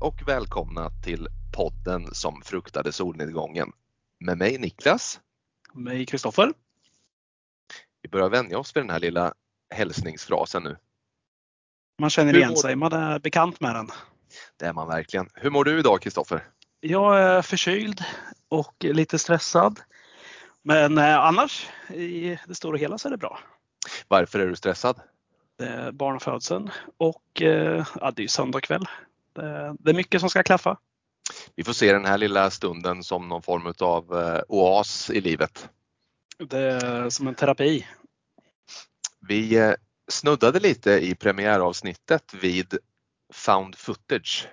Och välkomna till podden som fruktade solnedgången. Med mig Niklas. Mig Kristoffer. Vi börjar vänja oss vid den här lilla hälsningsfrasen nu. Man känner igen sig, man är bekant med den. Det är man verkligen. Hur mår du idag Kristoffer? Jag är förkyld och lite stressad. Men eh, annars i det stora hela så är det bra. Varför är du stressad? Barnafödseln och eh, ja, det är söndag kväll. Det, det är mycket som ska klaffa. Vi får se den här lilla stunden som någon form av eh, oas i livet. Det är som en terapi. Vi snuddade lite i premiäravsnittet vid found footage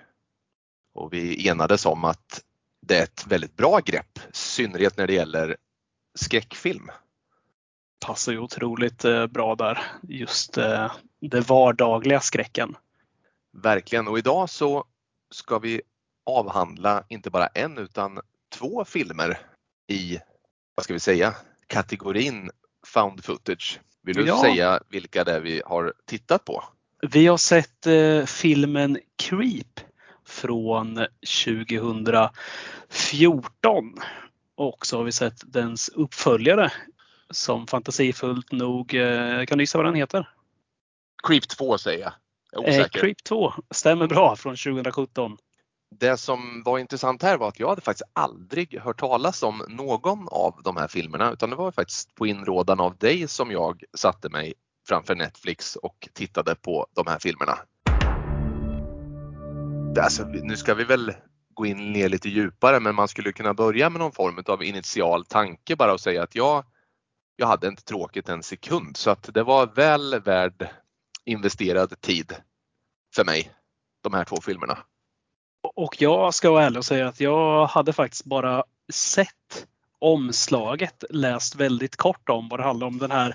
och vi enades om att det är ett väldigt bra grepp, i synnerhet när det gäller skräckfilm. Passar ju otroligt bra där, just det vardagliga skräcken. Verkligen och idag så ska vi avhandla inte bara en utan två filmer i, vad ska vi säga, kategorin found footage. Vill du ja. säga vilka det är vi har tittat på? Vi har sett eh, filmen Creep från 2014 och så har vi sett dens uppföljare som fantasifullt nog, eh, kan du gissa vad den heter? Creep 2 säger jag. Jag eh, Creep 2 stämmer bra från 2017. Det som var intressant här var att jag hade faktiskt aldrig hört talas om någon av de här filmerna utan det var faktiskt på inrådan av dig som jag satte mig framför Netflix och tittade på de här filmerna. Alltså, nu ska vi väl gå in ner lite djupare men man skulle kunna börja med någon form av initial tanke bara och säga att jag, jag hade inte tråkigt en sekund så att det var väl värd investerad tid för mig, de här två filmerna. Och jag ska vara ärlig och säga att jag hade faktiskt bara sett omslaget, läst väldigt kort om vad det handlar om. Den här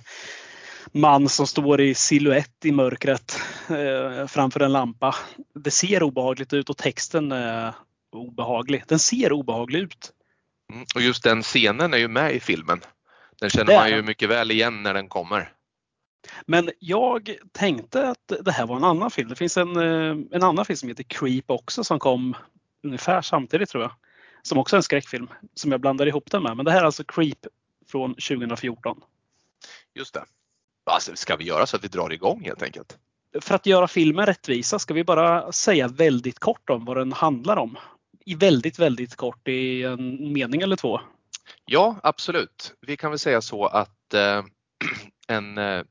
man som står i siluett i mörkret eh, framför en lampa. Det ser obehagligt ut och texten är obehaglig. Den ser obehaglig ut. Mm, och just den scenen är ju med i filmen. Den känner man ju mycket väl igen när den kommer. Men jag tänkte att det här var en annan film. Det finns en, eh, en annan film som heter Creep också som kom ungefär samtidigt tror jag. Som också är en skräckfilm som jag blandar ihop den med. Men det här är alltså Creep från 2014. Just det. Alltså, ska vi göra så att vi drar igång helt enkelt? För att göra filmen rättvisa ska vi bara säga väldigt kort om vad den handlar om. I väldigt, väldigt kort i en mening eller två. Ja, absolut. Vi kan väl säga så att eh, en eh,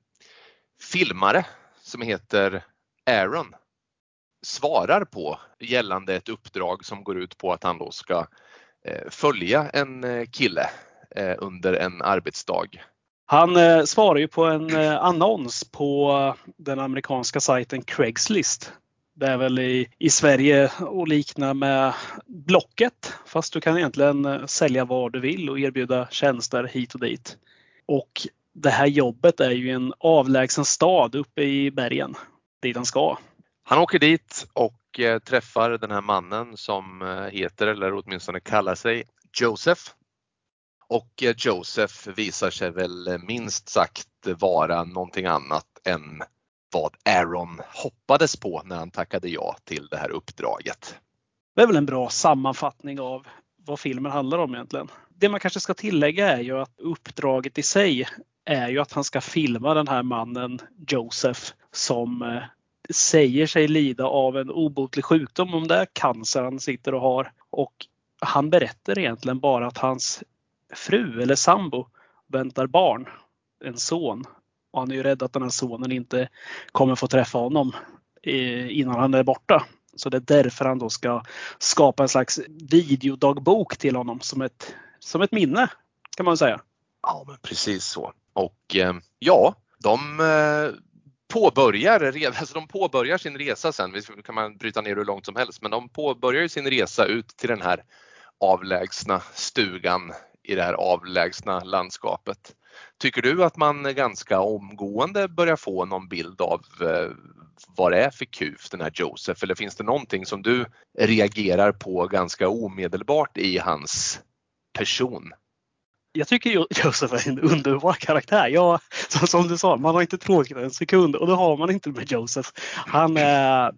filmare som heter Aaron svarar på gällande ett uppdrag som går ut på att han då ska eh, följa en eh, kille eh, under en arbetsdag. Han svarar ju på en annons på den amerikanska sajten Craigslist. Det är väl i, i Sverige och likna med Blocket fast du kan egentligen sälja vad du vill och erbjuda tjänster hit och dit. Och det här jobbet är ju en avlägsen stad uppe i bergen dit han ska. Han åker dit och eh, träffar den här mannen som eh, heter eller åtminstone kallar sig Joseph. Och eh, Joseph visar sig väl minst sagt vara någonting annat än vad Aaron hoppades på när han tackade ja till det här uppdraget. Det är väl en bra sammanfattning av vad filmen handlar om egentligen. Det man kanske ska tillägga är ju att uppdraget i sig är ju att han ska filma den här mannen Joseph som eh, säger sig lida av en obotlig sjukdom, om det är cancer han sitter och har. Och han berättar egentligen bara att hans fru eller sambo väntar barn, en son. Och han är ju rädd att den här sonen inte kommer få träffa honom eh, innan han är borta. Så det är därför han då ska skapa en slags videodagbok till honom som ett, som ett minne kan man säga. Ja, men precis så. Och eh, ja, de eh, påbörjar, alltså de påbörjar sin resa sen, visst kan man bryta ner hur långt som helst, men de påbörjar sin resa ut till den här avlägsna stugan i det här avlägsna landskapet. Tycker du att man ganska omgående börjar få någon bild av eh, vad det är för kuf den här Joseph eller finns det någonting som du reagerar på ganska omedelbart i hans person? jag tycker Josef är en underbar karaktär. Jag, som du sa, man har inte tråkigt en sekund och det har man inte med Josef. Han eh,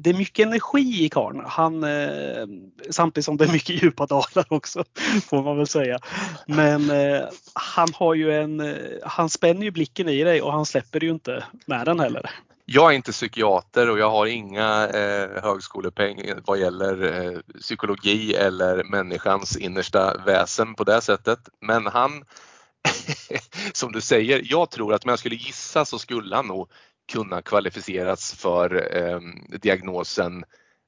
det är mycket energi i karln. Han, eh, samtidigt som det är mycket djupa dalar också får man väl säga. Men eh, han har ju en, eh, han spänner ju blicken i dig och han släpper ju inte med den heller. Jag är inte psykiater och jag har inga eh, högskolepeng vad gäller eh, psykologi eller människans innersta väsen på det sättet. Men han, som du säger, jag tror att om jag skulle gissa så skulle han nog kunna kvalificeras för eh, diagnosen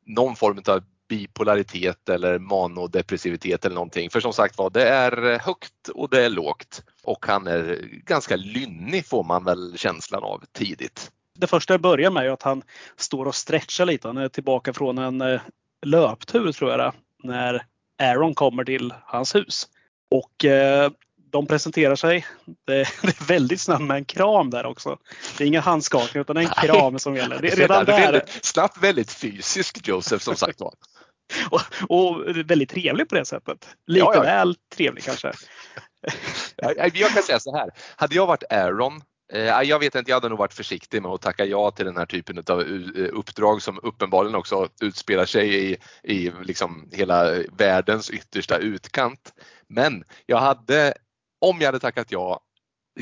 någon form av bipolaritet eller manodepressivitet eller någonting. För som sagt var, det är högt och det är lågt. Och han är ganska lynnig får man väl känslan av tidigt. Det första jag börjar med är att han står och stretchar lite. Han är tillbaka från en eh, löptur tror jag det när Aaron kommer till hans hus. Och eh, de presenterar sig. Det är väldigt snabbt med en kram där också. Det är inga handskakningar utan det är en kram som gäller. Det, redan där... Väldigt, snabbt väldigt fysisk Josef som sagt var. och, och, väldigt trevlig på det sättet. Lite ja, ja. väl trevlig kanske. jag kan säga så här. Hade jag varit Aaron eh, jag vet inte, jag hade nog varit försiktig med att tacka ja till den här typen av eh, uppdrag som uppenbarligen också utspelar sig i, i liksom hela världens yttersta utkant. Men jag hade om jag hade tackat ja,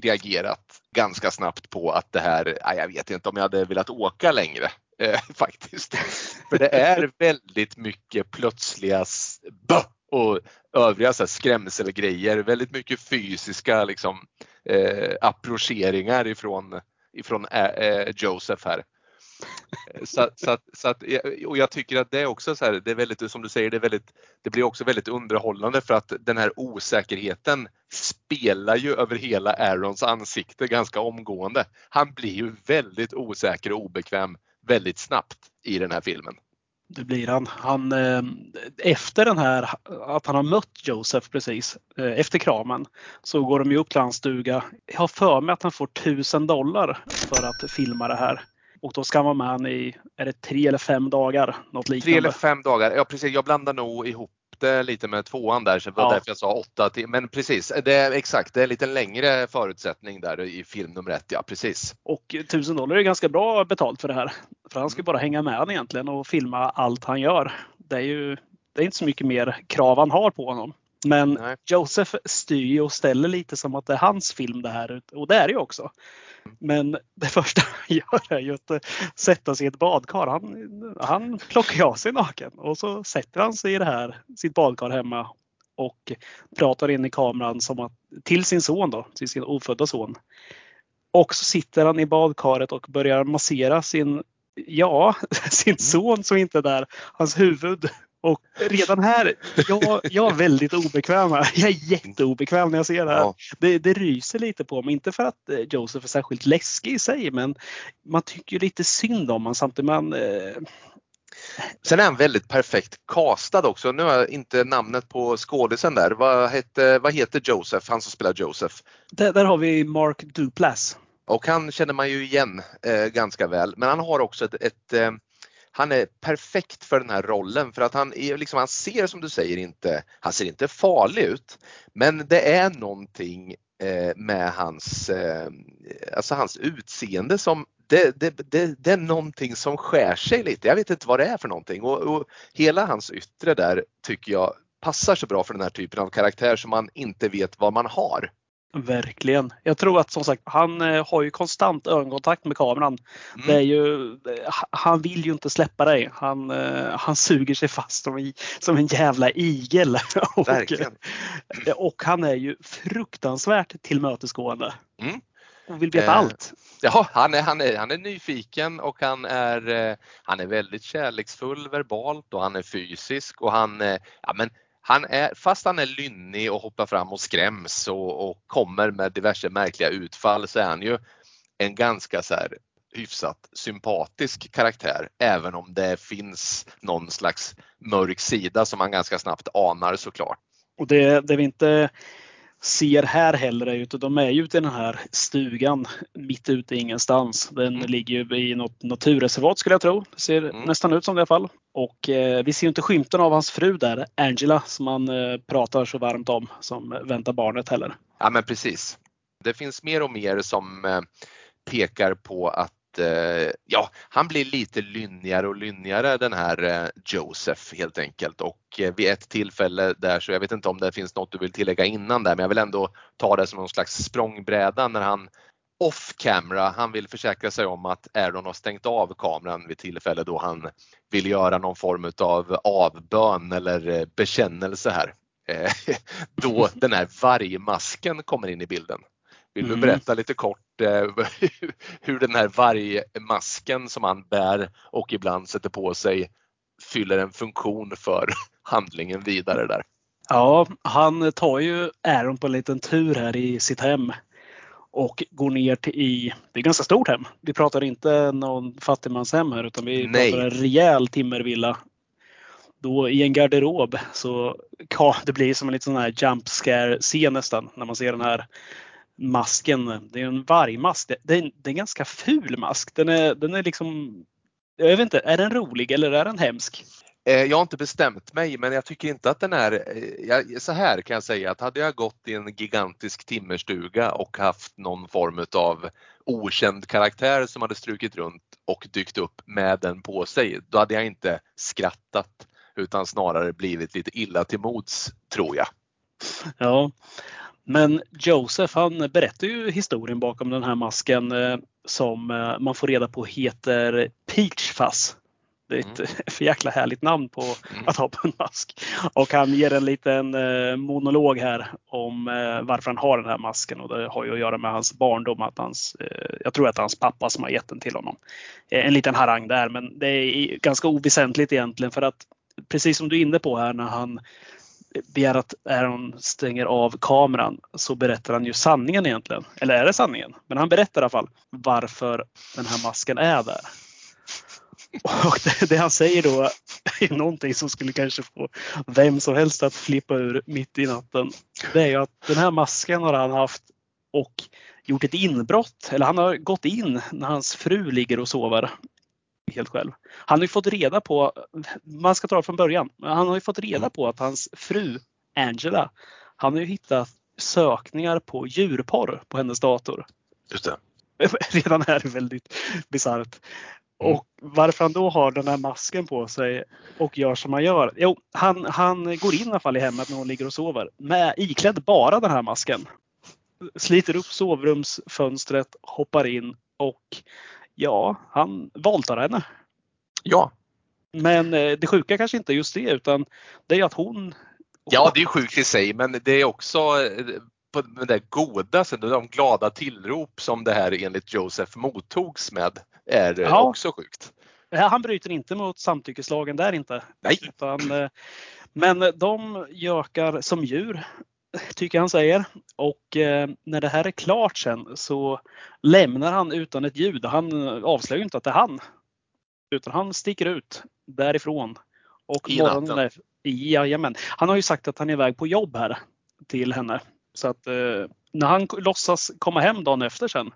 reagerat ganska snabbt på att det här, jag vet inte om jag hade velat åka längre eh, faktiskt. För det är väldigt mycket plötsliga och övriga så här, skrämselgrejer, väldigt mycket fysiska liksom, eh, approcheringar ifrån, ifrån eh, eh Joseph här. Så, så, så att, och jag tycker att det är också så här, det är väldigt, som du säger, det, är väldigt, det blir också väldigt underhållande för att den här osäkerheten spelar ju över hela Aarons ansikte ganska omgående. Han blir ju väldigt osäker och obekväm väldigt snabbt i den här filmen. Det blir han. han eh, efter den här, att han har mött Joseph precis, eh, efter kramen, så går de ju upp till hans stuga. Jag har för mig att han får tusen dollar för att filma det här. Och då ska man med i, är det tre eller fem dagar? Något liknande. Tre eller fem dagar, ja precis. Jag blandar nog ihop det lite med tvåan där, så det var ja. därför jag sa åtta. Till, men precis, det är exakt, det är en lite längre förutsättning där i film nummer ett, ja precis. Och 1000 dollar är ganska bra betalt för det här. För han ska mm. bara hänga med egentligen och filma allt han gör. Det är ju det är inte så mycket mer krav han har på honom. Men Nej. Joseph styr och ställer lite som att det är hans film det här. Och det är det ju också. Men det första han gör är ju att eh, sätta sig i ett badkar. Han, han plockar av sig naken och så sätter han sig i det här, sitt badkar hemma och pratar in i kameran som att, till sin son då, till sin ofödda son. Och så sitter han i badkaret och börjar massera sin, ja, sin son som inte är där, hans huvud och redan här, jag, jag är väldigt obekväm här. Jag är jätteobekväm när jag ser det här. Ja. Det, det ryser lite på mig. Inte för att eh, Josef är särskilt läskig i sig, men man tycker lite synd om honom samtidigt. Man, eh... Sen är han väldigt perfekt castad också. Nu har jag inte namnet på skådisen där. Vad, hette, vad heter Joseph, han som spelar Joseph? Där, där har vi Mark Duplass. Och han känner man ju igen eh, ganska väl. Men han har också ett, ett eh, han är perfekt för den här rollen för att han, är, liksom, han ser som du säger inte, han ser inte farlig ut. Men det är någonting eh, med hans, eh, alltså hans utseende som det, det, det, det, är någonting som skär sig lite. Jag vet inte vad det är för någonting och, och hela hans yttre där tycker jag passar så bra för den här typen av karaktär som man inte vet vad man har. Verkligen. Jag tror att som sagt han eh, har ju konstant ögonkontakt med kameran. Mm. Det är ju, eh, han vill ju inte släppa dig. Han, eh, han suger sig fast som, som en jävla igel. och, och, han är ju fruktansvärt tillmötesgående. Mm. Och vill veta eh, allt. Ja, han är, han, är, han är nyfiken och han är, han är väldigt kärleksfull verbalt och han är fysisk och han, ja men han är, fast han är lynnig och hoppar fram och skräms och, och kommer med diverse märkliga utfall så är han ju en ganska så här hyfsat sympatisk karaktär även om det finns någon slags mörk sida som man ganska snabbt anar såklart. Och det, det vi inte ser här heller är ju att de är ju ute i den här stugan mitt ute i ingenstans. Den mm. ligger ju i något naturreservat skulle jag tro. Det ser mm. nästan ut som det i alla fall. Och eh, vi ser inte skymten av hans fru där, Angela, som han eh, pratar så varmt om, som väntar barnet heller. Ja men precis. Det finns mer och mer som eh, pekar på att eh, ja, han blir lite lynnigare och lynnigare den här eh, Joseph helt enkelt och eh, vid ett tillfälle där så jag vet inte om det finns något du vill tillägga innan där men jag vill ändå ta det som någon slags språngbräda när han off camera, han vill försäkra sig om att Aaron har stängt av kameran vid tillfälle då han vill göra någon form av avbön eller eh, bekännelse här. Eh, då den här vargmasken kommer in i bilden. Vill du mm. berätta lite kort eh, hur den här vargmasken som han bär och ibland sätter på sig fyller en funktion för handlingen vidare där? Ja, han tar ju Aaron på en liten tur här i sitt hem och går ner till i, det är ganska stort hem. Vi pratar inte någon fattigmanshem här utan vi Nej. pratar en rejäl timmervilla. Då i en garderob så ja, det blir som en liten sån här jump scare scen nästan när man ser den här masken. Det är en vargmask. Det är, en, det är en ganska ful mask. Den är, den är liksom, jag vet inte, är den rolig eller är den hemsk? Eh, jag har inte bestämt mig men jag tycker inte att den är, eh, så här kan jag säga att hade jag gått i en gigantisk timmerstuga och haft någon form av okänd karaktär som hade strukit runt och dykt upp med den på sig, då hade jag inte skrattat utan snarare blivit lite illa till mods tror jag. Ja, men Joseph han berättar ju historien bakom den här masken eh, som eh, man får reda på heter Peachfuzz. Det är ett mm. för jäkla härligt namn på mm. att ha på en mask. Och han ger en liten eh, monolog här om varför han har den här masken och det har ju att göra med hans barndom. Att hans, jag tror att det är hans pappa som har gett den till honom. En liten harang där men det är ganska oväsentligt egentligen för att precis som du är inne på här när han begär att Aaron stänger av kameran så berättar han ju sanningen egentligen. Eller är det sanningen? Men han berättar i alla fall varför den här masken är där. Och det, det han säger då är någonting som skulle kanske få vem som helst att flippa ur mitt i natten. Det är ju att den här masken har han haft och gjort ett inbrott. Eller han har gått in när hans fru ligger och sover helt själv. Han har ju fått reda på, man ska ta det från början, han har ju fått reda på att hans fru Angela, han har ju hittat sökningar på djurporr på hennes dator. Just det. Redan är det väldigt bisarrt. Mm. Och varför han då har den här masken på sig och gör som han gör. Jo, han, han går in i alla fall i hemmet när hon ligger och sover med iklädd bara den här masken. Sliter upp sovrumsfönstret, hoppar in och Ja, han våldtar henne. Ja. Men eh, det sjuka kanske inte är just det utan det är att hon... Ja, det är sjukt i sig men det är också eh, på det goda, de glada tillrop som det här enligt Josef mottogs med är ja. också sjukt. Han bryter inte mot samtyckeslagen där inte. Nej. Utan, eh, men de gökar som djur tycker han säger. Och eh, när det här är klart sen så lämnar han utan ett ljud. Han avslöjar inte att det är han. Utan han sticker ut därifrån. Och I morgonen natten? jajamän. Han har ju sagt att han är iväg på jobb här till henne. Så att eh, när han låtsas komma hem dagen efter sen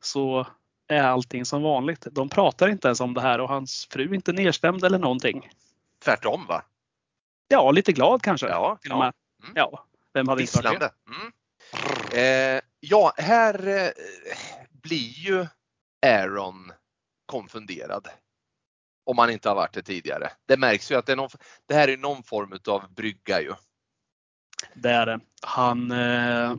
så är allting som vanligt. De pratar inte ens om det här och hans fru är inte nedstämd eller någonting. Tvärtom va? Ja, lite glad kanske. Ja, ja. Mm. ja. Vem hade inte varit det? Mm. Eh, ja, här eh, blir ju Aaron konfunderad. Om han inte har varit det tidigare. Det märks ju att det, är någon, det här är någon form av brygga ju. Det är det. Han eh,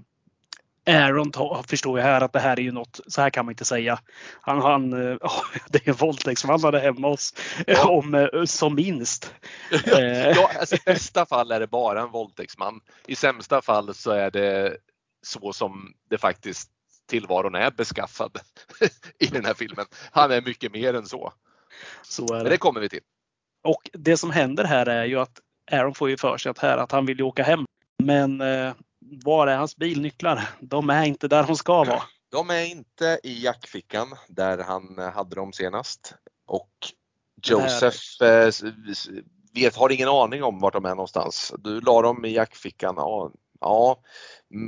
Aaron förstår ju här att det här är ju något, så här kan man inte säga. Han, han oh, det är en våldtäktsman hade hemma hos ja. om, eh, som minst. ja, alltså, I bästa fall är det bara en våldtäktsman. I sämsta fall så är det så som det faktiskt tillvaron är beskaffad i den här filmen. Han är mycket mer än så. Så är det. Men det kommer vi till. Och det som händer här är ju att Aaron får ju för sig att, här, att han vill åka hem. Men eh, var är hans bilnycklar? De är inte där de ska vara. De är inte i jackfickan där han hade dem senast. Och Josef eh, vet, har ingen aning om vart de är någonstans. Du la dem i jackfickan. Ja, ja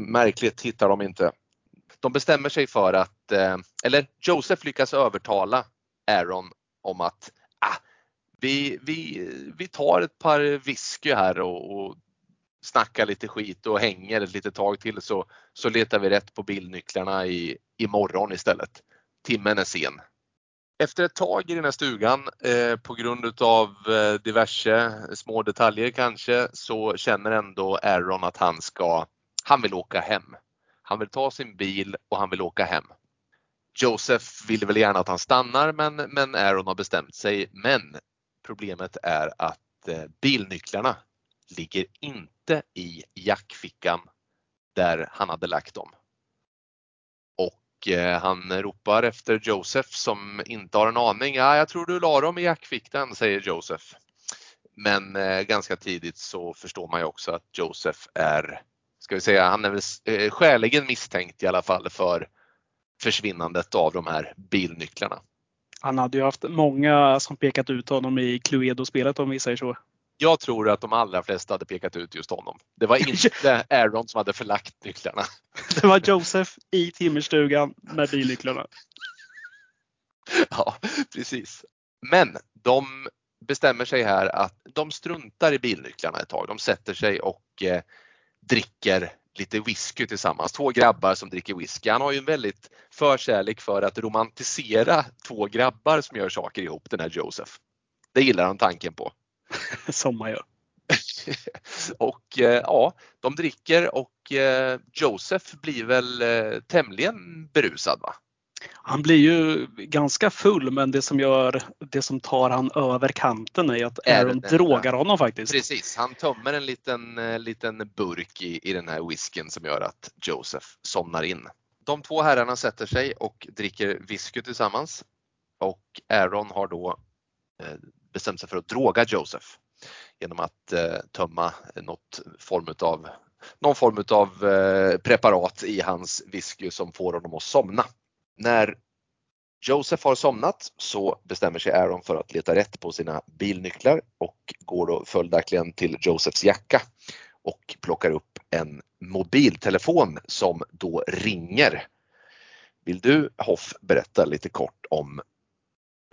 märkligt hittar de inte. De bestämmer sig för att, eh, eller Josef lyckas övertala Aaron om att ah, vi, vi, vi tar ett par whisky här och, och snackar lite skit och hänger ett litet tag till så, så letar vi rätt på bilnycklarna i, imorgon istället. Timmen är sen. Efter ett tag i den här stugan eh, på grund utav eh, diverse små detaljer kanske så känner ändå Aaron att han ska, han vill åka hem. Han vill ta sin bil och han vill åka hem. Joseph vill väl gärna att han stannar men, men Aaron har bestämt sig. Men problemet är att eh, bilnycklarna ligger inte i jackfickan där han hade lagt dem. Och eh, han ropar efter Joseph som inte har en aning. Ja, jag tror du la dem i jackfickan, säger Joseph. Men eh, ganska tidigt så förstår man ju också att Joseph är, ska vi säga, han är väl eh, skäligen misstänkt i alla fall för försvinnandet av de här bilnycklarna. Han hade ju haft många som pekat ut honom i Cluedo-spelet om vi säger så. Jag tror att de allra flesta hade pekat ut just honom. Det var inte Aaron som hade förlagt nycklarna. Det var Joseph i timmerstugan med bilnycklarna. Ja, precis. Men de bestämmer sig här att de struntar i bilnycklarna ett tag. De sätter sig och eh, dricker lite whisky tillsammans. Två grabbar som dricker whisky. Han har ju en väldigt förkärlek för att romantisera två grabbar som gör saker ihop, den här Joseph. Det gillar han tanken på. som man gör. och eh, ja, de dricker och eh, Joseph blir väl eh, tämligen berusad va? Han blir ju ganska full men det som gör det som tar han över kanten är att Aaron är drogar honom faktiskt. Precis, han tömmer en liten, liten burk i, i den här whiskyn som gör att Joseph somnar in. De två herrarna sätter sig och dricker whisky tillsammans och Aaron har då bestämt sig för att droga Joseph genom att eh, tömma något form av, någon form utav eh, preparat i hans whisky som får honom att somna. När Joseph har somnat så bestämmer sig Aaron för att leta rätt på sina bilnycklar och går då följaktligen till Josephs jacka och plockar upp en mobiltelefon som då ringer. Vill du Hoff berätta lite kort om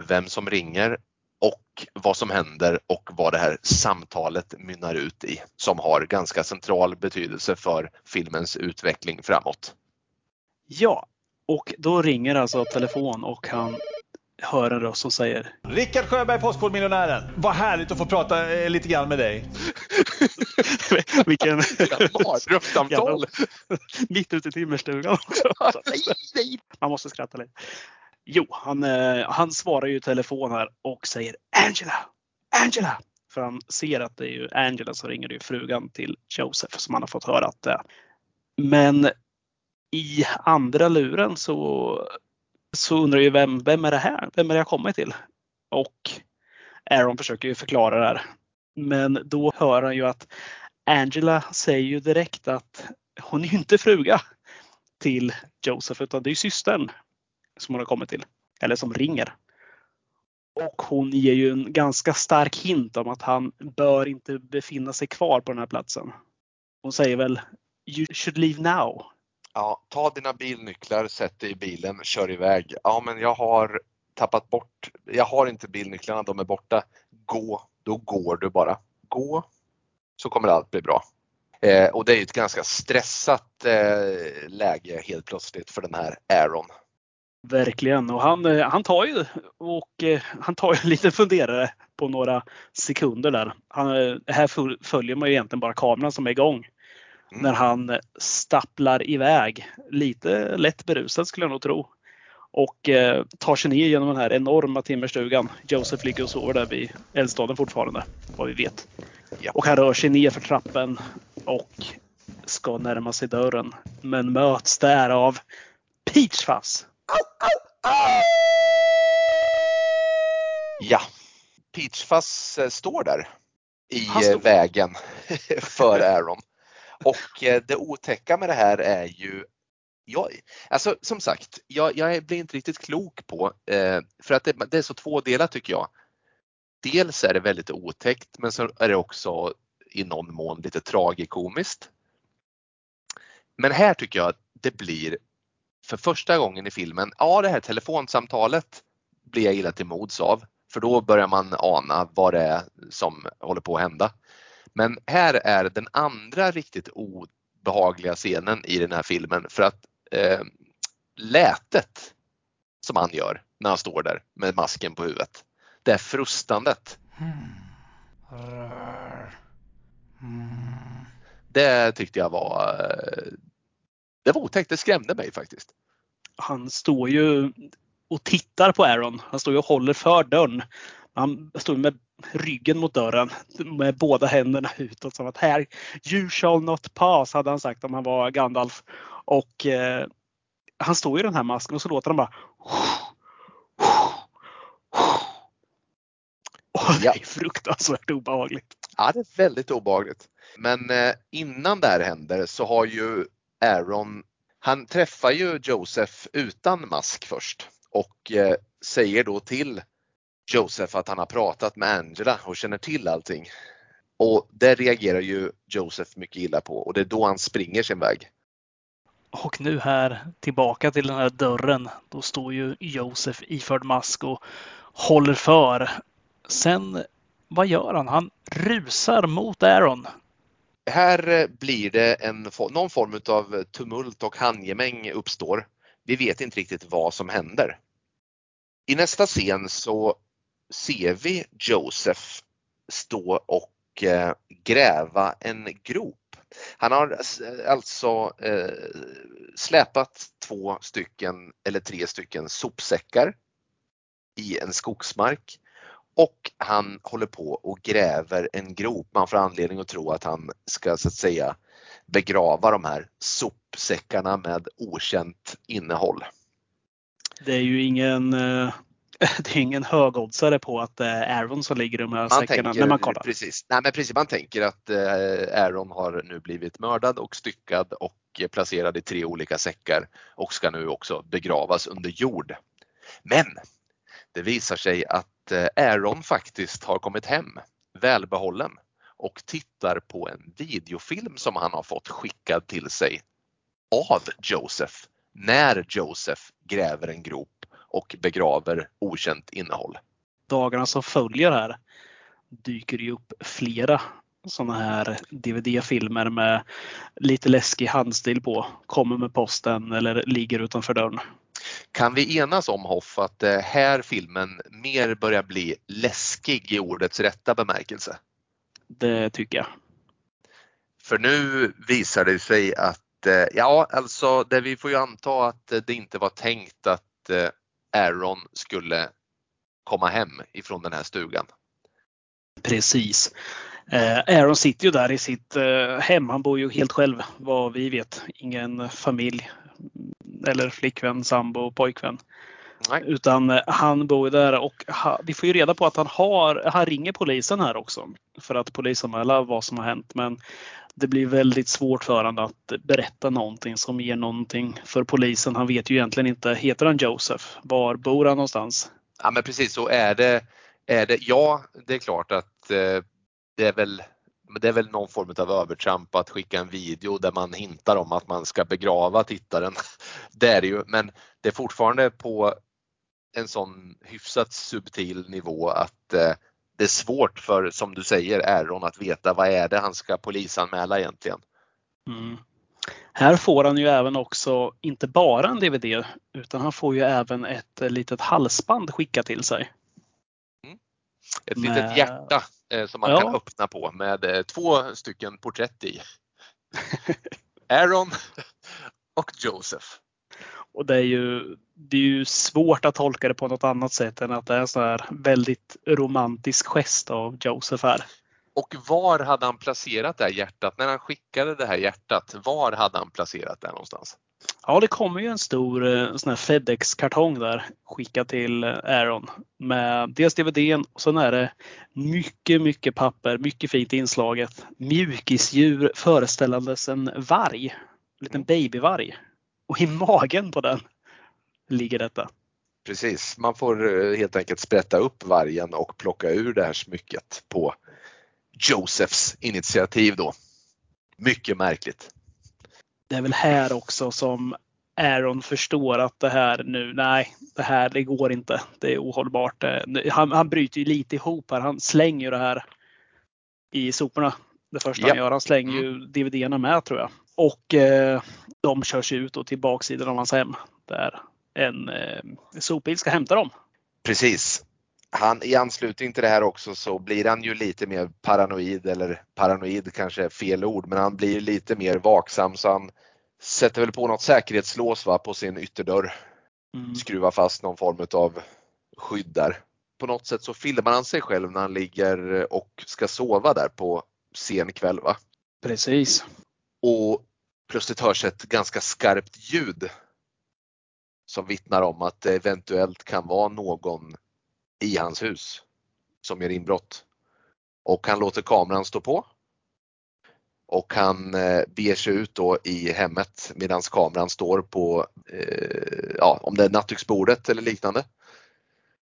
vem som ringer och vad som händer och vad det här samtalet mynnar ut i som har ganska central betydelse för filmens utveckling framåt. Ja, och då ringer alltså telefon och han hör en röst som säger Rickard Sjöberg, Postkodmiljonären. Vad härligt att få prata eh, lite grann med dig. Vilken mardrömssamtal! Mitt ute i timmerstugan också. nej, nej. Man måste skratta lite. Jo, han, eh, han svarar ju i telefon här och säger Angela! Angela! För han ser att det är ju Angela som ringer, det är frugan till Joseph som han har fått höra att det är. Men i andra luren så, så undrar ju vem, vem är det här? Vem är det jag kommit till? Och Aaron försöker ju förklara det här. Men då hör han ju att Angela säger ju direkt att hon är ju inte fruga till Joseph utan det är systern som hon har kommit till. Eller som ringer. Och hon ger ju en ganska stark hint om att han bör inte befinna sig kvar på den här platsen. Hon säger väl You should leave now. Ja, ta dina bilnycklar, sätt dig i bilen, kör iväg. Ja, men jag har tappat bort, jag har inte bilnycklarna, de är borta. Gå, då går du bara. Gå, så kommer allt bli bra. Eh, och det är ju ett ganska stressat eh, läge helt plötsligt för den här Aaron. Verkligen och han, eh, han tar ju och eh, han tar ju lite funderare på några sekunder där. Han, eh, här följer man ju egentligen bara kameran som är igång. Mm. När han stapplar iväg. Lite lätt berusad skulle jag nog tro. Och eh, tar sig ner genom den här enorma timmerstugan. Joseph ligger och sover där vid eldstaden fortfarande, vad vi vet. Ja. Och han rör sig ner för trappen och ska närma sig dörren. Men möts där av Peachfuzz Ja, Peachfuzz eh, står där i eh, vägen för Aaron. Och eh, det otäcka med det här är ju jag, alltså som sagt, jag, jag blir inte riktigt klok på, eh, för att det, det, är så tvådelat tycker jag. Dels är det väldigt otäckt men så är det också i någon mån lite tragikomiskt. Men här tycker jag att det blir för första gången i filmen, ja det här telefonsamtalet blir jag illa till mods av. För då börjar man ana vad det är som håller på att hända. Men här är den andra riktigt obehagliga scenen i den här filmen för att eh, lätet som han gör när han står där med masken på huvudet. Det är frustandet. Det tyckte jag var eh, det var otäckt. Det skrämde mig faktiskt. Han står ju och tittar på Aaron. Han står ju och håller för dörren. Han står med ryggen mot dörren med båda händerna utåt som att här, you shall not pass hade han sagt om han var Gandalf. Och eh, han står i den här masken och så låter han bara och det är fruktansvärt obehagligt. Ja, det är väldigt obehagligt. Men eh, innan det här händer så har ju Aaron, han träffar ju Joseph utan mask först och eh, säger då till Joseph att han har pratat med Angela och känner till allting. Och det reagerar ju Joseph mycket illa på och det är då han springer sin väg. Och nu här tillbaka till den här dörren. Då står ju Josef iförd mask och håller för. Sen, vad gör han? Han rusar mot Aaron. Här eh, blir det en, någon form av tumult och handgemäng uppstår. Vi vet inte riktigt vad som händer. I nästa scen så ser vi Joseph stå och eh, gräva en grop han har eh, alltså släpat två stycken eller tre stycken sopsäckar i en skogsmark och han håller på och gräver en grop. Man får anledning att tro att han ska så att säga begrava de här sopsäckarna med okänt innehåll. Det är ju ingen eh, det är ingen högoddsare på att det är Aaron som ligger i de här man säckarna tänker, när man kollar. Precis. Nej, men precis, man tänker att eh, Aaron har nu blivit mördad och styckad och placerad i tre olika säckar och ska nu också begravas under jord. Men det visar sig att Eh, Aaron faktiskt har kommit hem välbehållen och tittar på en videofilm som han har fått skickad till sig av Joseph när Joseph gräver en grop och begraver okänt innehåll. Dagarna som följer här dyker det upp flera sådana här DVD-filmer med lite läskig handstil på. Kommer med posten eller ligger utanför dörren. Kan vi enas om Hoff att eh, här filmen mer börjar bli läskig i ordets rätta bemärkelse? Det tycker jag. För nu visar det sig att, eh, ja alltså det vi får ju anta att det inte var tänkt att eh, Aaron skulle komma hem ifrån den här stugan. Precis. Eh, Aaron sitter ju där i sitt eh, hem. Han bor ju helt själv vad vi vet. Ingen familj eller flickvän, sambo, pojkvän. Nej. Utan eh, han bor där och vi får ju reda på att han har, han ringer polisen här också för att polisanmäla vad som har hänt. Men det blir väldigt svårt för honom att berätta någonting som ger någonting för polisen. Han vet ju egentligen inte, heter han Joseph? Var bor han någonstans? Ja men precis så är det. Är det ja, det är klart att eh, det är väl det är väl någon form av övertramp att skicka en video där man hintar om att man ska begrava tittaren. Det är det ju, men det är fortfarande på en sån hyfsat subtil nivå att eh, det är svårt för, som du säger, Aaron att veta vad är det han ska polisanmäla egentligen. Mm. Här får han ju även också, inte bara en DVD, utan han får ju även ett litet halsband skickat till sig. Ett med... litet hjärta eh, som man ja. kan öppna på med eh, två stycken porträtt i. Aaron och Joseph. Och det är, ju, det är ju svårt att tolka det på något annat sätt än att det är en sån här väldigt romantisk gest av Joseph här. Och var hade han placerat det här hjärtat? När han skickade det här hjärtat, var hade han placerat det någonstans? Ja, det kommer ju en stor eh, sån här Fedex-kartong där skickad till eh, Aaron med dels DVDn och sen är det mycket, mycket papper, mycket fint inslaget. Mjukisdjur föreställandes en varg, en liten babyvarg. Och i magen på den ligger detta. Precis, man får eh, helt enkelt sprätta upp vargen och plocka ur det här smycket på Josephs initiativ då. Mycket märkligt. Det är väl här också som Aaron förstår att det här nu, nej, det här det går inte. Det är ohållbart. Han, han bryter ju lite ihop här. Han slänger ju det här i soporna. Det första ja. han gör. Han slänger ju mm. DVDerna med tror jag. Och eh, de körs ut och till baksidan av hans hem. Där en eh, sopbil ska hämta dem. Precis. Han, I anslutning till det här också så blir han ju lite mer paranoid eller paranoid kanske är fel ord men han blir lite mer vaksam så han sätter väl på något säkerhetslås va, på sin ytterdörr. Mm. Skruvar fast någon form av skydd där. På något sätt så filmar han sig själv när han ligger och ska sova där på sen kväll va? Precis. Och plötsligt hörs ett ganska skarpt ljud som vittnar om att det eventuellt kan vara någon i hans hus som gör inbrott. Och han låter kameran stå på. Och han eh, beger sig ut då i hemmet medan kameran står på, eh, ja, om det är nattduksbordet eller liknande.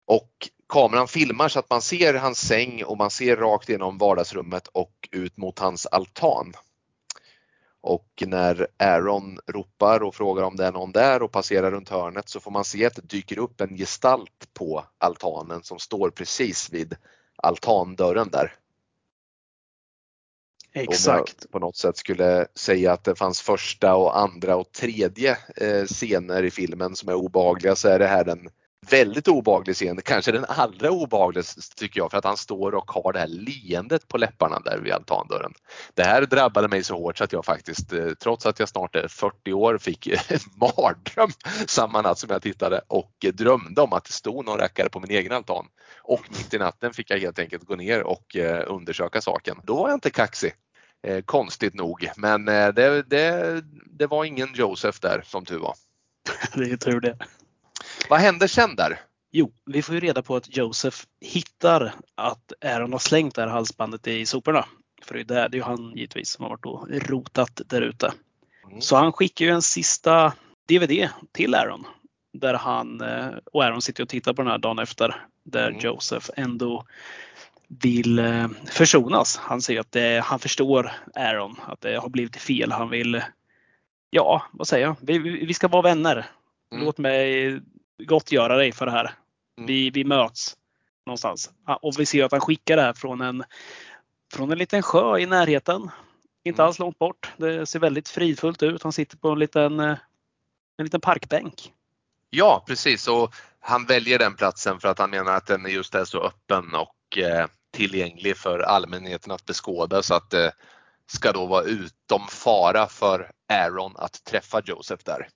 Och kameran filmar så att man ser hans säng och man ser rakt genom vardagsrummet och ut mot hans altan. Och när Aaron ropar och frågar om det är någon där och passerar runt hörnet så får man se att det dyker upp en gestalt på altanen som står precis vid altandörren där. Exakt. Om jag på något sätt skulle säga att det fanns första och andra och tredje eh, scener i filmen som är obehagliga så är det här den väldigt obaglig scen, kanske den allra obehagligaste tycker jag för att han står och har det här leendet på läpparna där vid altandörren. Det här drabbade mig så hårt så att jag faktiskt, eh, trots att jag snart är 40 år, fick en eh, mardröm samma natt som jag tittade och drömde om att det stod någon rackare på min egen altan. Och mitt i natten fick jag helt enkelt gå ner och eh, undersöka saken. Då var jag inte kaxig. Konstigt nog, men det, det, det var ingen Josef där som tur var. Det är tur det. Vad händer sen där? Jo, vi får ju reda på att Josef hittar att Aaron har slängt det här halsbandet i soporna. För det är, det är ju han givetvis som har varit och rotat där ute. Mm. Så han skickar ju en sista DVD till Aaron. Där han eh, och Aaron sitter och tittar på den här dagen efter. Där mm. Josef ändå vill eh, försonas. Han säger att det, han förstår Aaron, att det har blivit fel. Han vill, ja vad säger jag, vi, vi ska vara vänner. Mm. Låt mig gottgöra dig för det här. Mm. Vi, vi möts någonstans. Och vi ser att han skickar det här från en, från en liten sjö i närheten. Inte mm. alls långt bort. Det ser väldigt fridfullt ut. Han sitter på en liten, eh, en liten parkbänk. Ja precis och han väljer den platsen för att han menar att den just är så öppen och eh, tillgänglig för allmänheten att beskåda så att det ska då vara utom fara för Aaron att träffa Joseph där.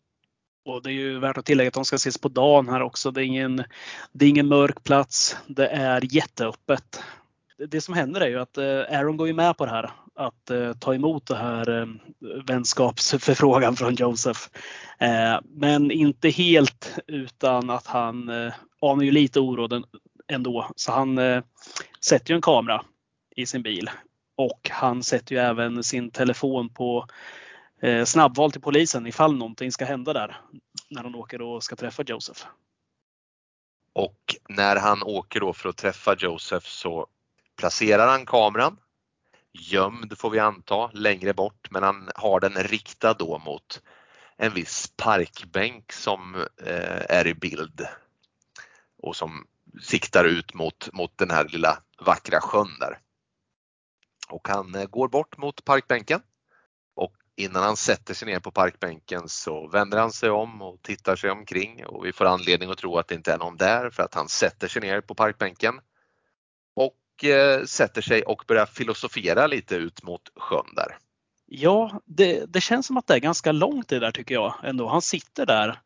Och det är ju värt att tillägga att de ska ses på dagen här också. Det är ingen, det är ingen mörk plats. Det är jätteöppet. Det som händer är ju att eh, Aaron går ju med på det här. Att eh, ta emot det här eh, vänskapsförfrågan från Joseph. Men inte helt utan att han anar ju lite oro ändå. Så han sätter ju en kamera i sin bil. Och han sätter ju även sin telefon på eh, snabbval till polisen ifall någonting ska hända där när han åker och ska träffa Joseph. Och när han åker då för att träffa Joseph så placerar han kameran gömd får vi anta längre bort men han har den riktad då mot en viss parkbänk som eh, är i bild och som siktar ut mot, mot den här lilla vackra sjön där. Och han eh, går bort mot parkbänken Innan han sätter sig ner på parkbänken så vänder han sig om och tittar sig omkring och vi får anledning att tro att det inte är någon där för att han sätter sig ner på parkbänken och eh, sätter sig och börjar filosofera lite ut mot sjön där. Ja, det, det, känns som att det är ganska långt det där tycker jag ändå. Han sitter där.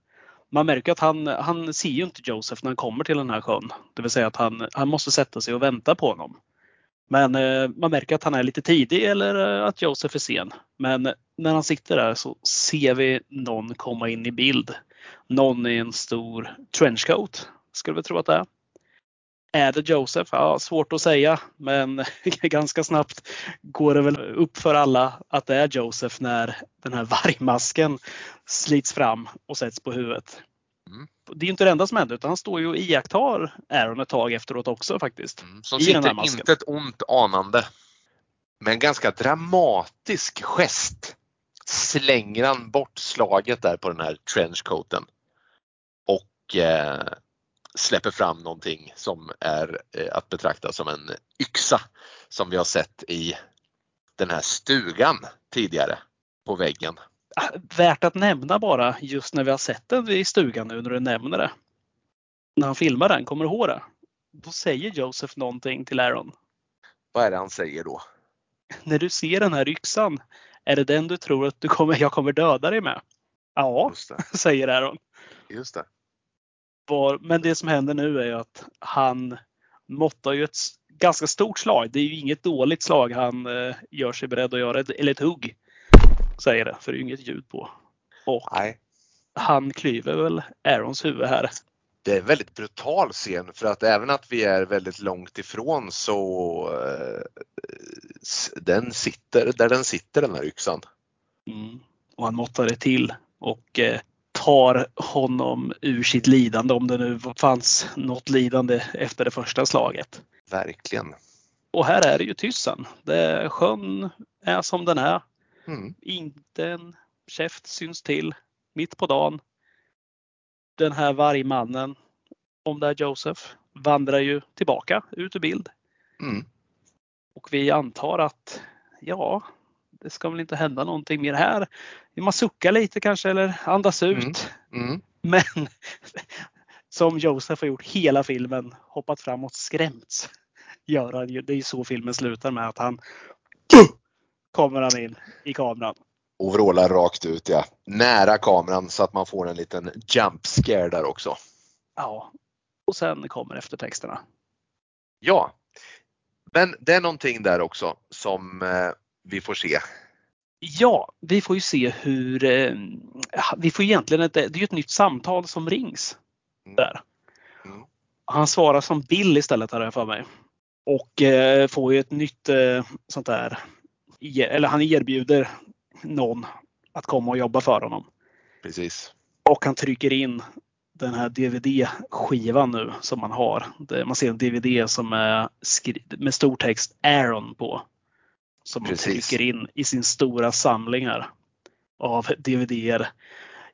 Man märker att han, han ser ju inte Josef när han kommer till den här sjön. Det vill säga att han, han måste sätta sig och vänta på honom. Men eh, man märker att han är lite tidig eller eh, att Josef är sen. Men eh, när han sitter där så ser vi någon komma in i bild. Någon i en stor trenchcoat, skulle vi tro att det är. Är det Josef? Ja, svårt att säga, men ganska snabbt går det väl upp för alla att det är Josef när den här vargmasken slits fram och sätts på huvudet. Mm. Det är inte det enda som händer utan han står ju och iakttar Aaron ett tag efteråt också faktiskt. Mm, som sitter inte ett ont anande. Med en ganska dramatisk gest slänger han bort slaget där på den här trenchcoaten. Och eh, släpper fram någonting som är eh, att betrakta som en yxa som vi har sett i den här stugan tidigare på väggen. Värt att nämna bara just när vi har sett den i stugan nu när du nämner det. När han filmar den, kommer du ihåg det? Då säger Joseph någonting till Aaron. Vad är det han säger då? När du ser den här yxan, är det den du tror att du kommer, jag kommer döda dig med? Ja, säger Aaron. Just det. Var, men det som händer nu är ju att han måttar ju ett ganska stort slag. Det är ju inget dåligt slag han eh, gör sig beredd att göra, ett- eller ett hugg. Säger det, för det är ju inget ljud på. Och Nej. han klyver väl Aarons huvud här. Det är en väldigt brutal scen för att även att vi är väldigt långt ifrån så eh, den sitter där den sitter den här yxan. Mm. Och han måttar det till och eh, tar honom ur sitt lidande om det nu fanns något lidande efter det första slaget. Verkligen. Och här är det ju tyst sen. Sjön är som den är. Mm. Inte en käft syns till. Mitt på dagen. Den här vargmannen, om det är Joseph, vandrar ju tillbaka ut ur bild. Mm. Och vi antar att ja, det ska väl inte hända någonting mer här. Man suckar lite kanske eller andas ut. Mm. Mm. Men som Joseph har gjort hela filmen, hoppat framåt, skrämts. Gör han ju. Det är ju så filmen slutar med att han kommer han in i kameran. Och vrålar rakt ut ja. Nära kameran så att man får en liten jump scare där också. Ja. Och sen kommer eftertexterna. Ja. Men det är någonting där också som eh, vi får se. Ja, vi får ju se hur... Eh, vi får egentligen ett, det är ju ett nytt samtal som rings. Mm. Där. Mm. Han svarar som Bill istället har jag för mig. Och eh, får ju ett nytt eh, sånt där. Eller han erbjuder någon att komma och jobba för honom. Precis. Och han trycker in den här DVD-skivan nu som man har. Man ser en DVD som är med stor text Aaron på. Som man Precis. trycker in i sin stora samling här av DVD-er.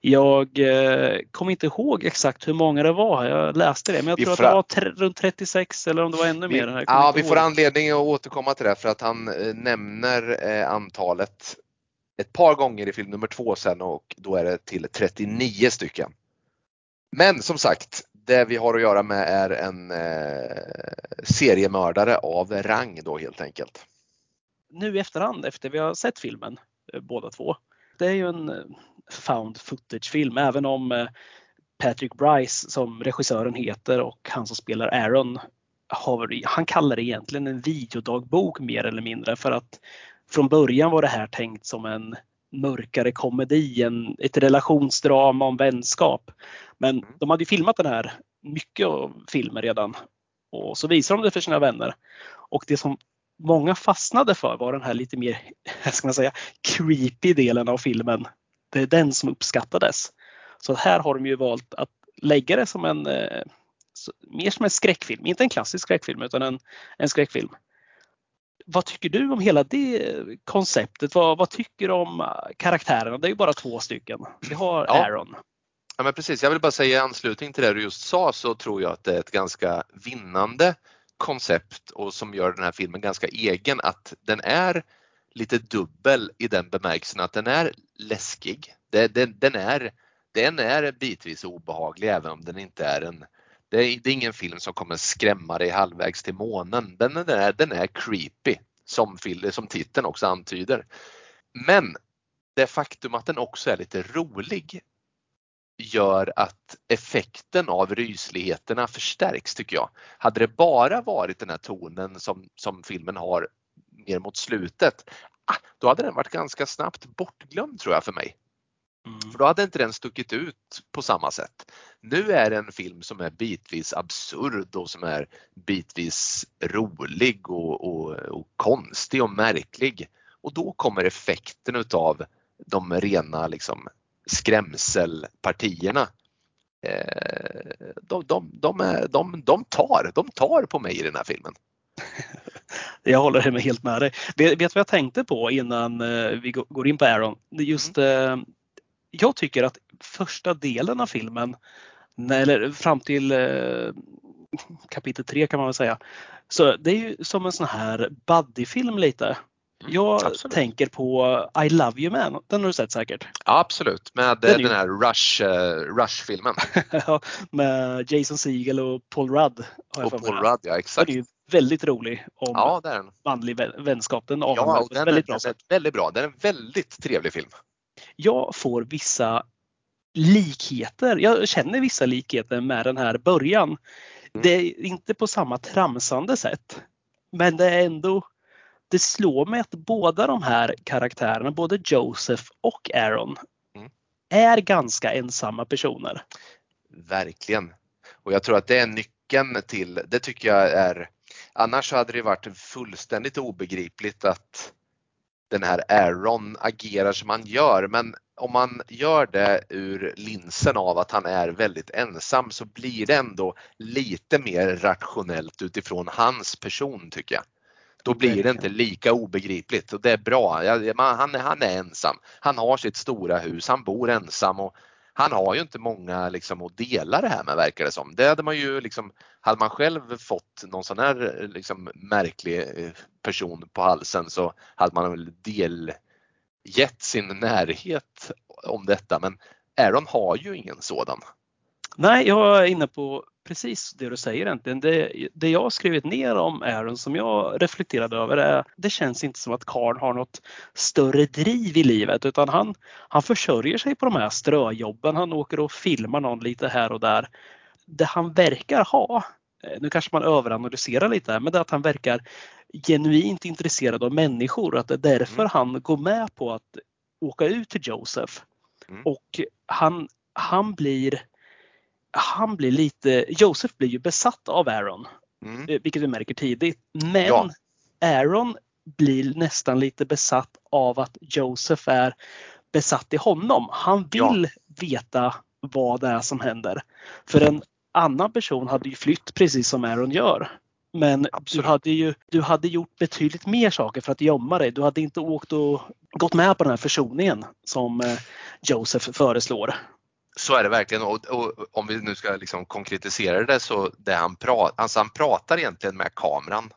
Jag eh, kommer inte ihåg exakt hur många det var. Jag läste det, men jag Vi tror får- att det var runt 36 eller om det var ännu Vi, mer. Ja, vi får ihåg. anledning att återkomma till det för att han eh, nämner eh, antalet ett par gånger i film nummer två sen och då är det till 39 stycken. Men som sagt, det vi har att göra med är en eh, seriemördare av rang då helt enkelt. nu i efterhand efter vi har sett filmen eh, båda två. Det är ju en eh, found footage-film även om eh, Patrick Bryce som regissören heter och han som spelar Aaron har, han kallar det egentligen en videodagbok mer eller mindre för att från början var det här tänkt som en mörkare komedi, en, ett relationsdrama om vänskap. Men de hade ju filmat den här mycket filmer redan och så visar de det för sina vänner. Och det som många fastnade för var den här lite mer, ska man säga, creepy delen av filmen. Det är den som uppskattades. Så här har de ju valt att lägga det som en, eh, mer som en skräckfilm. Inte en klassisk skräckfilm utan en, en skräckfilm. Vad tycker du om hela det konceptet? Vad, vad tycker du om eh, karaktärerna? Det är ju bara två stycken. Vi har Ja. Aaron. Ja, men precis. Jag vill bara säga i anslutning till det du just sa så tror jag att det är ett ganska vinnande koncept och som gör den här filmen ganska egen att den är lite dubbel i den bemärkelsen att den är läskig. Den, Den, den, är, den är bitvis obehaglig även om den inte är en det är, det är ingen film som kommer skrämma dig halvvägs till månen. Den, den, är, den är creepy som, som titeln också antyder. Men det faktum att den också är lite rolig gör att effekten av rysligheterna förstärks tycker jag. Hade det bara varit den här tonen som, som filmen har mer mot slutet, ah, då hade den varit ganska snabbt bortglömd tror jag för mig. Mm. För då hade inte den stuckit ut på samma sätt. Nu är det en film som är bitvis absurd och som är bitvis rolig och, och, och konstig och märklig. Och då kommer effekten utav de rena liksom, skrämselpartierna. Eh, de, de, de, är, de, de, tar, de tar på mig i den här filmen. Jag håller helt med dig. Vet, du vad jag tänkte på innan eh, vi gå- går in på Aaron? Just, eh, jag tycker att första delen av filmen, eller fram till eh, kapitel tre kan man väl säga, så det är ju som en sån här buddyfilm lite. Jag Absolut. tänker på I Love You Man, den har du sett säkert? Ja, absolut, med den, den här Rush, uh, Rush-filmen. med Jason Segel och Paul Rudd. och Paul Rudd, ja exakt. Den är väldigt rolig om ja, det är den. manlig vänskap. Den ja, den väldigt, är, bra den är väldigt bra. Det är en väldigt trevlig film. Jag får vissa likheter. Jag känner vissa likheter med den här början. Mm. Det är inte på samma tramsande sätt. Men det är ändå det slår mig att båda de här karaktärerna, både Joseph och Aaron, mm. är ganska ensamma personer. Verkligen. Och jag tror att det är nyckeln till, det tycker jag är, annars hade det varit fullständigt obegripligt att den här Aaron agerar som han gör men om man gör det ur linsen av att han är väldigt ensam så blir det ändå lite mer rationellt utifrån hans person tycker jag. Då blir det inte lika obegripligt och det är bra. Han, han är ensam. Han har sitt stora hus, han bor ensam och han har ju inte många liksom att dela det här med verkar det som. Det hade man ju liksom, hade man själv fått någon sån här liksom märklig eh, person på halsen så hade man väl delgett sin närhet om detta men Aaron har ju ingen sådan. Nej, jag är inne på precis det du säger egentligen. Det, det jag har skrivit ner om Aaron som jag reflekterade över är det känns inte som att Karl har något större driv i livet utan han, han försörjer sig på de här ströjobben. Han åker och filmar någon lite här och där. Det han verkar ha, eh, nu kanske man överanalyserar lite här, men det är att han verkar genuint intresserad av människor. Att det är därför mm. han går med på att åka ut till Joseph. Mm. Och han, han blir han blir lite, Joseph blir ju besatt av Aaron. Mm. Eh, vilket vi märker tidigt. Men ja. Aaron blir nästan lite besatt av att Joseph är besatt i honom. Han vill ja. veta vad det är som händer. För en annan person hade ju flytt precis som Aaron gör. Men du hade ju du hade gjort betydligt mer saker för att gömma dig. Du hade inte åkt och gått med på den här försoningen som eh, Joseph föreslår. Så är det verkligen och, och, om vi nu ska liksom konkretisera det så det han, pra, alltså han pratar egentligen med kameran.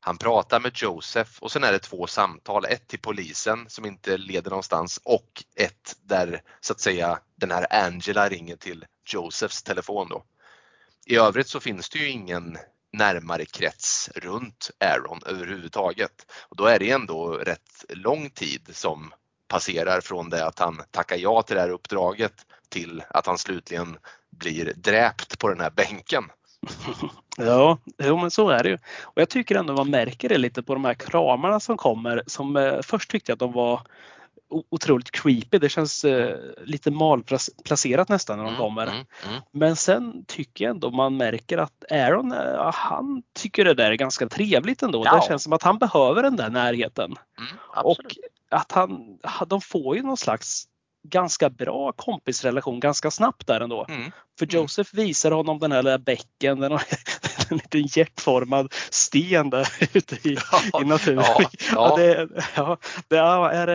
Han pratar med Joseph och sen är det två samtal, ett till polisen som inte leder någonstans och ett där så att säga den här Angela ringer till Josephs telefon då. I övrigt så finns det ju ingen närmare krets runt Aaron överhuvudtaget. Och då är det ändå rätt lång tid som passerar från det att han tackar ja till det här uppdraget till att han slutligen blir dräpt på den här bänken. Ja, jo, men så är det ju. Och jag tycker ändå man märker det lite på de här kramarna som kommer. Som eh, först tyckte jag att de var otroligt creepy. Det känns eh, lite malplacerat nästan när de mm, kommer. Mm, mm. Men sen tycker jag ändå man märker att Aaron, eh, han tycker det där är ganska trevligt ändå. Ja. Det känns som att han behöver den där närheten. Mm, och att han, de får ju någon slags ganska bra kompisrelation ganska snabbt där ändå. Mm. För mm. Joseph visar honom den här lilla bäcken, den har en liten hjärtformad sten där ute i, ja, i naturen. Ja, ja. det, ja, det är,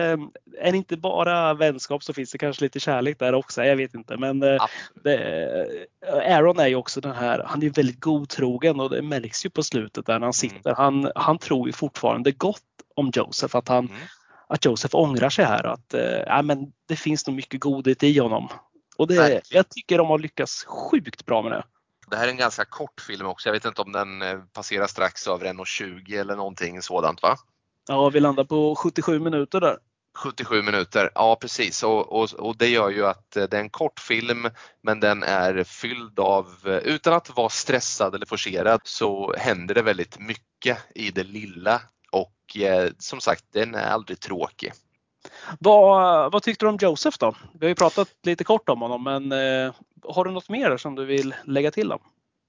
är, det inte bara vänskap så finns det kanske lite kärlek där också. Jag vet inte. Men eh, det, Aaron är ju också den här, han är väldigt godtrogen och det märks ju på slutet där när han mm. sitter. Mm. Han, han tror ju fortfarande gott om Joseph. Att han, mm att Josef ångrar sig här att äh, men det finns nog mycket godhet i honom. Och det, jag tycker de har lyckats sjukt bra med det. Det här är en ganska kort film också. Jag vet inte om den eh, passerar strax över 1.20 eller någonting sådant va? Ja, vi landar på 77 minuter där. 77 minuter, ja precis och, och, och, det gör ju att eh, det är en kort film men den är fylld av, utan att vara stressad eller forcerad så händer det väldigt mycket i det lilla och eh, som sagt den är aldrig tråkig. Vad, vad tyckte du om Joseph då? Vi har ju pratat lite kort om honom men eh, har du något mer som du vill lägga till om?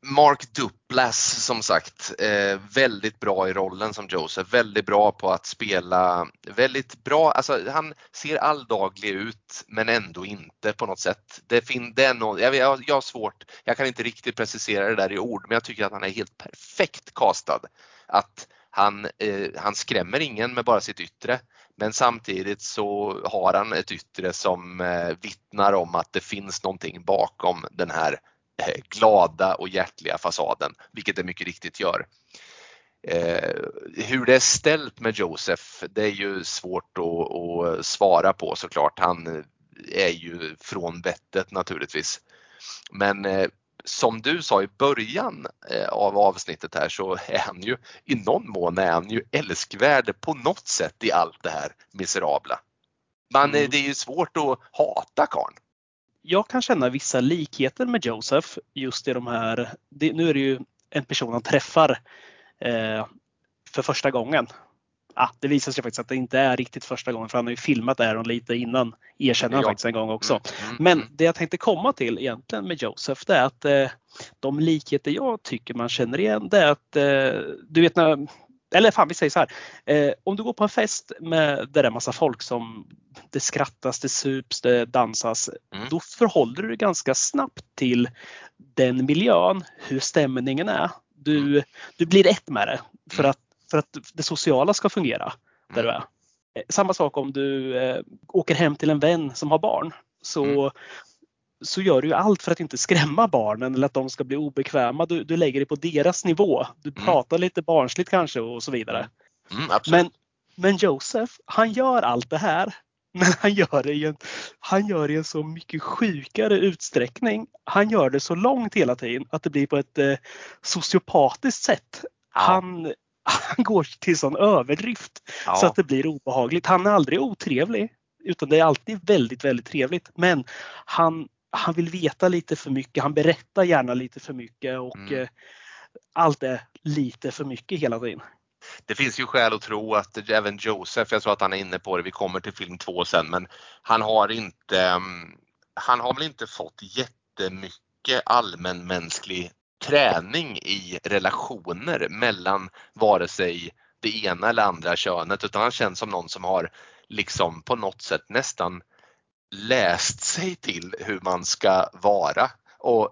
Mark Duplass som sagt, eh, väldigt bra i rollen som Joseph, väldigt bra på att spela, väldigt bra, alltså han ser alldaglig ut men ändå inte på något sätt. Det, fin, det är no, jag, jag, jag har svårt, jag kan inte riktigt precisera det där i ord men jag tycker att han är helt perfekt castad. Att han, eh, han skrämmer ingen med bara sitt yttre men samtidigt så har han ett yttre som eh, vittnar om att det finns någonting bakom den här eh, glada och hjärtliga fasaden, vilket det mycket riktigt gör. Eh, hur det är ställt med Josef, det är ju svårt att, att svara på såklart. Han eh, är ju från vettet naturligtvis. Men eh, som du sa i början eh, av avsnittet här så är han ju i någon mån är han ju älskvärd på något sätt i allt det här miserabla. Men mm. det är ju svårt att hata karln. Jag kan känna vissa likheter med Joseph just i de här, det, nu är det ju en person han träffar eh, för första gången. Ah, det visar sig faktiskt att det inte är riktigt första gången för han har ju filmat Aaron lite innan. Erkänner han ja. faktiskt en gång också. Mm, mm, Men mm. det jag tänkte komma till egentligen med Joseph det är att eh, de likheter jag tycker man känner igen det är att eh, du vet när eller fan vi säger så här. Eh, om du går på en fest med där det är massa folk som det skrattas, det sups, det dansas. Mm. Då förhåller du dig ganska snabbt till den miljön, hur stämningen är. Du, mm. du blir ett med det för att, för att det sociala ska fungera där du mm. är. Eh, samma sak om du eh, åker hem till en vän som har barn. Så, mm. så gör du ju allt för att inte skrämma barnen eller att de ska bli obekväma. Du, du lägger dig på deras nivå. Du mm. pratar lite barnsligt kanske och så vidare. Mm, men, men Joseph, han gör allt det här men han gör det i en, han gör det i en så mycket sjukare utsträckning. Han gör det så långt hela tiden att det blir på ett eh, sociopatiskt sätt. Ja. Han, han går till sån överdrift ja. så att det blir obehagligt. Han är aldrig otrevlig utan det är alltid väldigt, väldigt trevligt. Men han, han vill veta lite för mycket. Han berättar gärna lite för mycket och mm. eh, allt är lite för mycket hela tiden. Det finns ju skäl att tro att även Josef, jag tror att han är inne på det, vi kommer till film två sen, men han har inte, mm, han har väl inte fått jättemycket allmänmänsklig träning i relationer mellan vare sig det ena eller andra könet utan han känns som någon som har liksom på något sätt nästan läst sig till hur man ska vara. Och,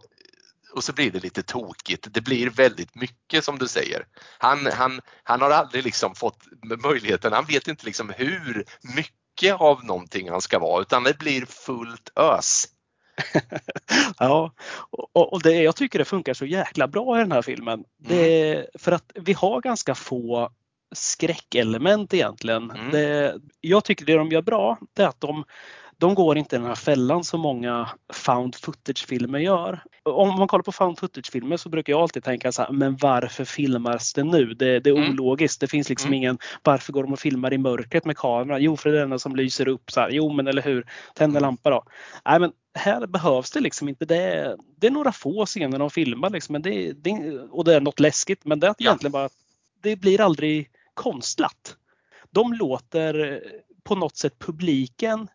och så blir det lite tokigt. Det blir väldigt mycket som du säger. Han, han, han har aldrig liksom fått möjligheten, han vet inte liksom hur mycket av någonting han ska vara utan det blir fullt ös. ja, och, och, det, jag tycker det funkar så jäkla bra i den här filmen. Det, mm. För att vi har ganska få skräckelement egentligen. Mm. Det, jag tycker det de gör bra det är att de, de går inte i den här fällan som många found footage-filmer gör. Om man kollar på found footage-filmer så brukar jag alltid tänka så här, men varför filmas det nu? Det, det är mm. ologiskt. Det finns liksom mm. ingen, varför går de och filmar i mörkret med kameran? Jo, för det är den som lyser upp. Så här. Jo, men eller hur, tänd en lampa då. Nej, men här behövs det liksom inte. Det är, det är några få scener de filmar liksom, men det, det, och det är något läskigt. Men det är ja. egentligen bara det blir aldrig konstlat. De låter på något sätt publiken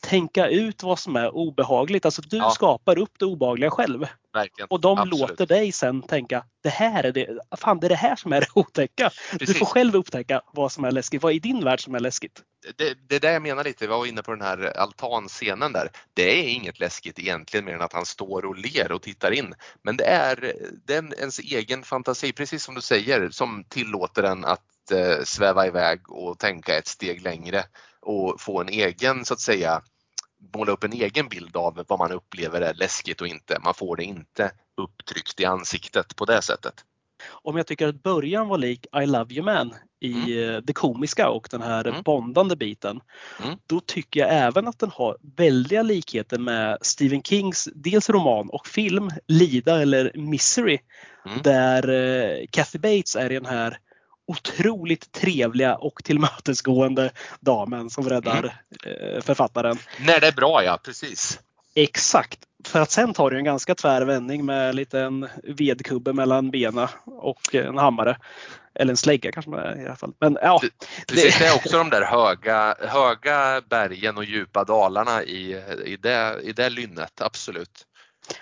tänka ut vad som är obehagligt. Alltså du ja. skapar upp det obehagliga själv. Verkligen. Och de Absolut. låter dig sen tänka, det här är det, fan det är det här som är det otäcka. Precis. Du får själv upptäcka vad som är läskigt. Vad i din värld som är läskigt? Det, det är det jag menar lite, vi var inne på den här altanscenen där. Det är inget läskigt egentligen mer än att han står och ler och tittar in. Men det är, är ens egen fantasi, precis som du säger, som tillåter en att eh, sväva iväg och tänka ett steg längre och få en egen så att säga måla upp en egen bild av vad man upplever är läskigt och inte. Man får det inte upptryckt i ansiktet på det sättet. Om jag tycker att början var lik I Love You Man i mm. Eh, det komiska och den här mm. bondande biten. Mm. Då tycker jag även att den har väldiga likheter med Stephen Kings dels roman och film Lida eller Misery. Mm. Där eh, Kathy Bates är i den här otroligt trevliga och tillmötesgående damen som räddar mm. författaren. När det är bra ja, precis. Exakt. För att sen tar det en ganska tvär vändning med en liten vedkubbe mellan benen och en hammare. Eller en slägga kanske i alla fall. Men ja. Precis, det är också de där höga, höga bergen och djupa dalarna i, i, det, i det lynnet, absolut.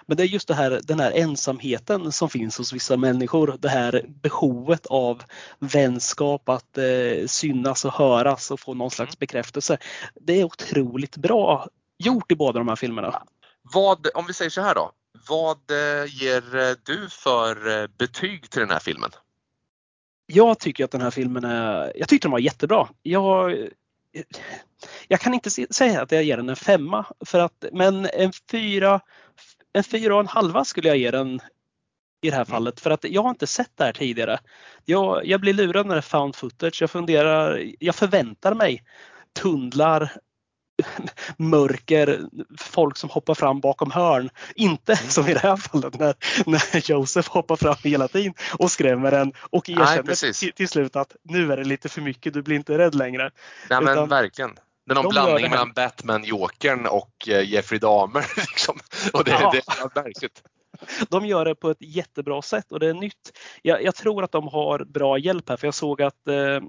Men det är just det här, den här ensamheten som finns hos vissa människor. Det här behovet av vänskap, att eh, synas och höras och få någon slags mm. bekräftelse. Det är otroligt bra gjort i båda de här filmerna. Vad, om vi säger så här då, vad eh, ger eh, du för eh, betyg till den här filmen? Jag tycker att den här filmen är, jag tyckte den var jättebra. Jag, jag kan inte säga att jag ger den en femma, för att, men en fyra, en fyra och en halva skulle jag ge den i det här fallet. För att jag har inte sett det här tidigare. Jag, jag blir lurad när det är found footage. Jag funderar, jag förväntar mig tunnlar, mörker, folk som hoppar fram bakom hörn. Inte Mm. som i det här fallet när, när Josef hoppar fram hela tiden och skrämmer en och erkänner precis. till, till slut att nu är det lite för mycket, du blir inte rädd längre. Nej men Utan- verkligen. Det är någon de blandning mellan Batman, Jokern och eh, Jeffrey Dahmer. Liksom. Och det, Ja. det är verkligt. De gör det på ett jättebra sätt och det är nytt. Jag, jag tror att de har bra hjälp här för jag såg att eh,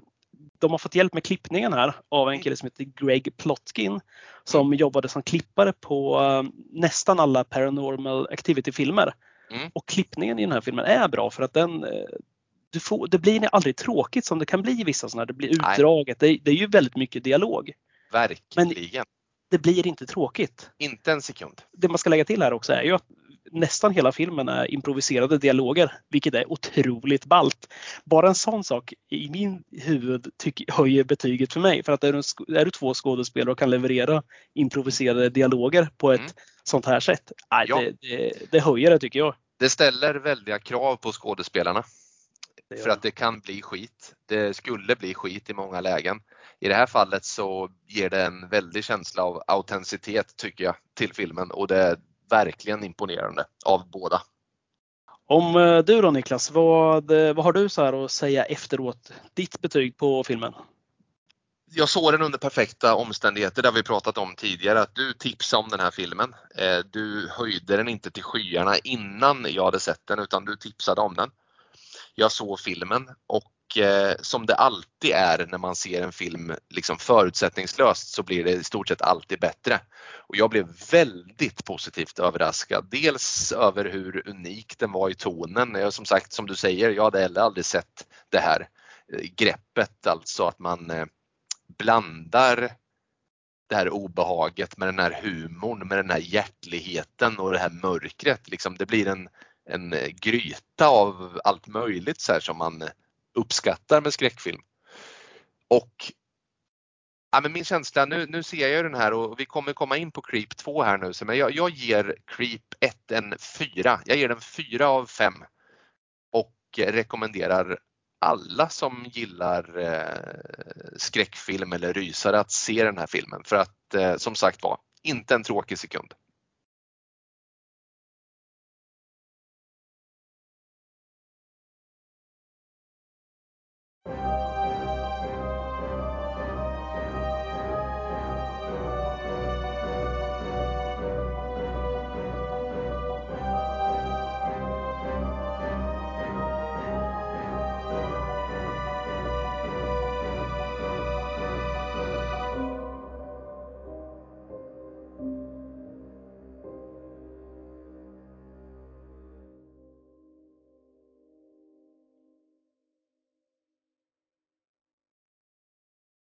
de har fått hjälp med klippningen här av en kille som heter Greg Plotkin som jobbade som klippare på eh, nästan alla Paranormal Activity-filmer. Mm. Och klippningen i den här filmen är bra för att den eh, får, det blir aldrig tråkigt som det kan bli i vissa sådana här. Det blir utdraget. Det, det är ju väldigt mycket dialog. Verkligen. Det blir inte tråkigt. Inte en sekund. det man ska lägga till här också är ju att nästan hela filmen är improviserade dialoger, vilket är otroligt ballt. Bara en sån sak i min huvud tyck, höjer betyget för mig. För att är du, är du två skådespelare och kan leverera improviserade dialoger på ett Mm. sånt här sätt, nej, Ja. det, det, det höjer det tycker jag. Det ställer väldiga krav på skådespelarna. För att det kan bli skit. Det skulle bli skit i många lägen. I det här fallet så ger det en väldig känsla av autenticitet tycker jag till filmen och det är verkligen imponerande av båda. Om eh, du då Niklas, vad, eh, vad har du så här att säga efteråt? Ditt betyg på filmen? Jag såg den under perfekta omständigheter, det har vi pratat om tidigare, att du tipsade om den här filmen. Eh, Du höjde den inte till skyarna innan jag hade sett den utan du tipsade om den. Jag såg filmen och eh, som det alltid är när man ser en film liksom förutsättningslöst så blir det i stort sett alltid bättre. Och jag blev väldigt positivt överraskad. Dels över hur unik den var i tonen. Jag, som sagt, som du säger, jag hade heller aldrig sett det här eh, greppet, alltså att man eh, blandar det här obehaget med den här humorn, med den här hjärtligheten och det här mörkret. Liksom, det blir en, en eh, gryta av allt möjligt så här, som man eh, uppskattar med skräckfilm. Och ja, men min känsla, nu, nu ser jag ju den här och vi kommer komma in på Creep 2 här nu, så men jag, jag ger Creep 1 en 4. Jag ger den 4 av 5 och eh, rekommenderar alla som gillar eh, skräckfilm eller rysare att se den här filmen för att eh, som sagt var, inte en tråkig sekund.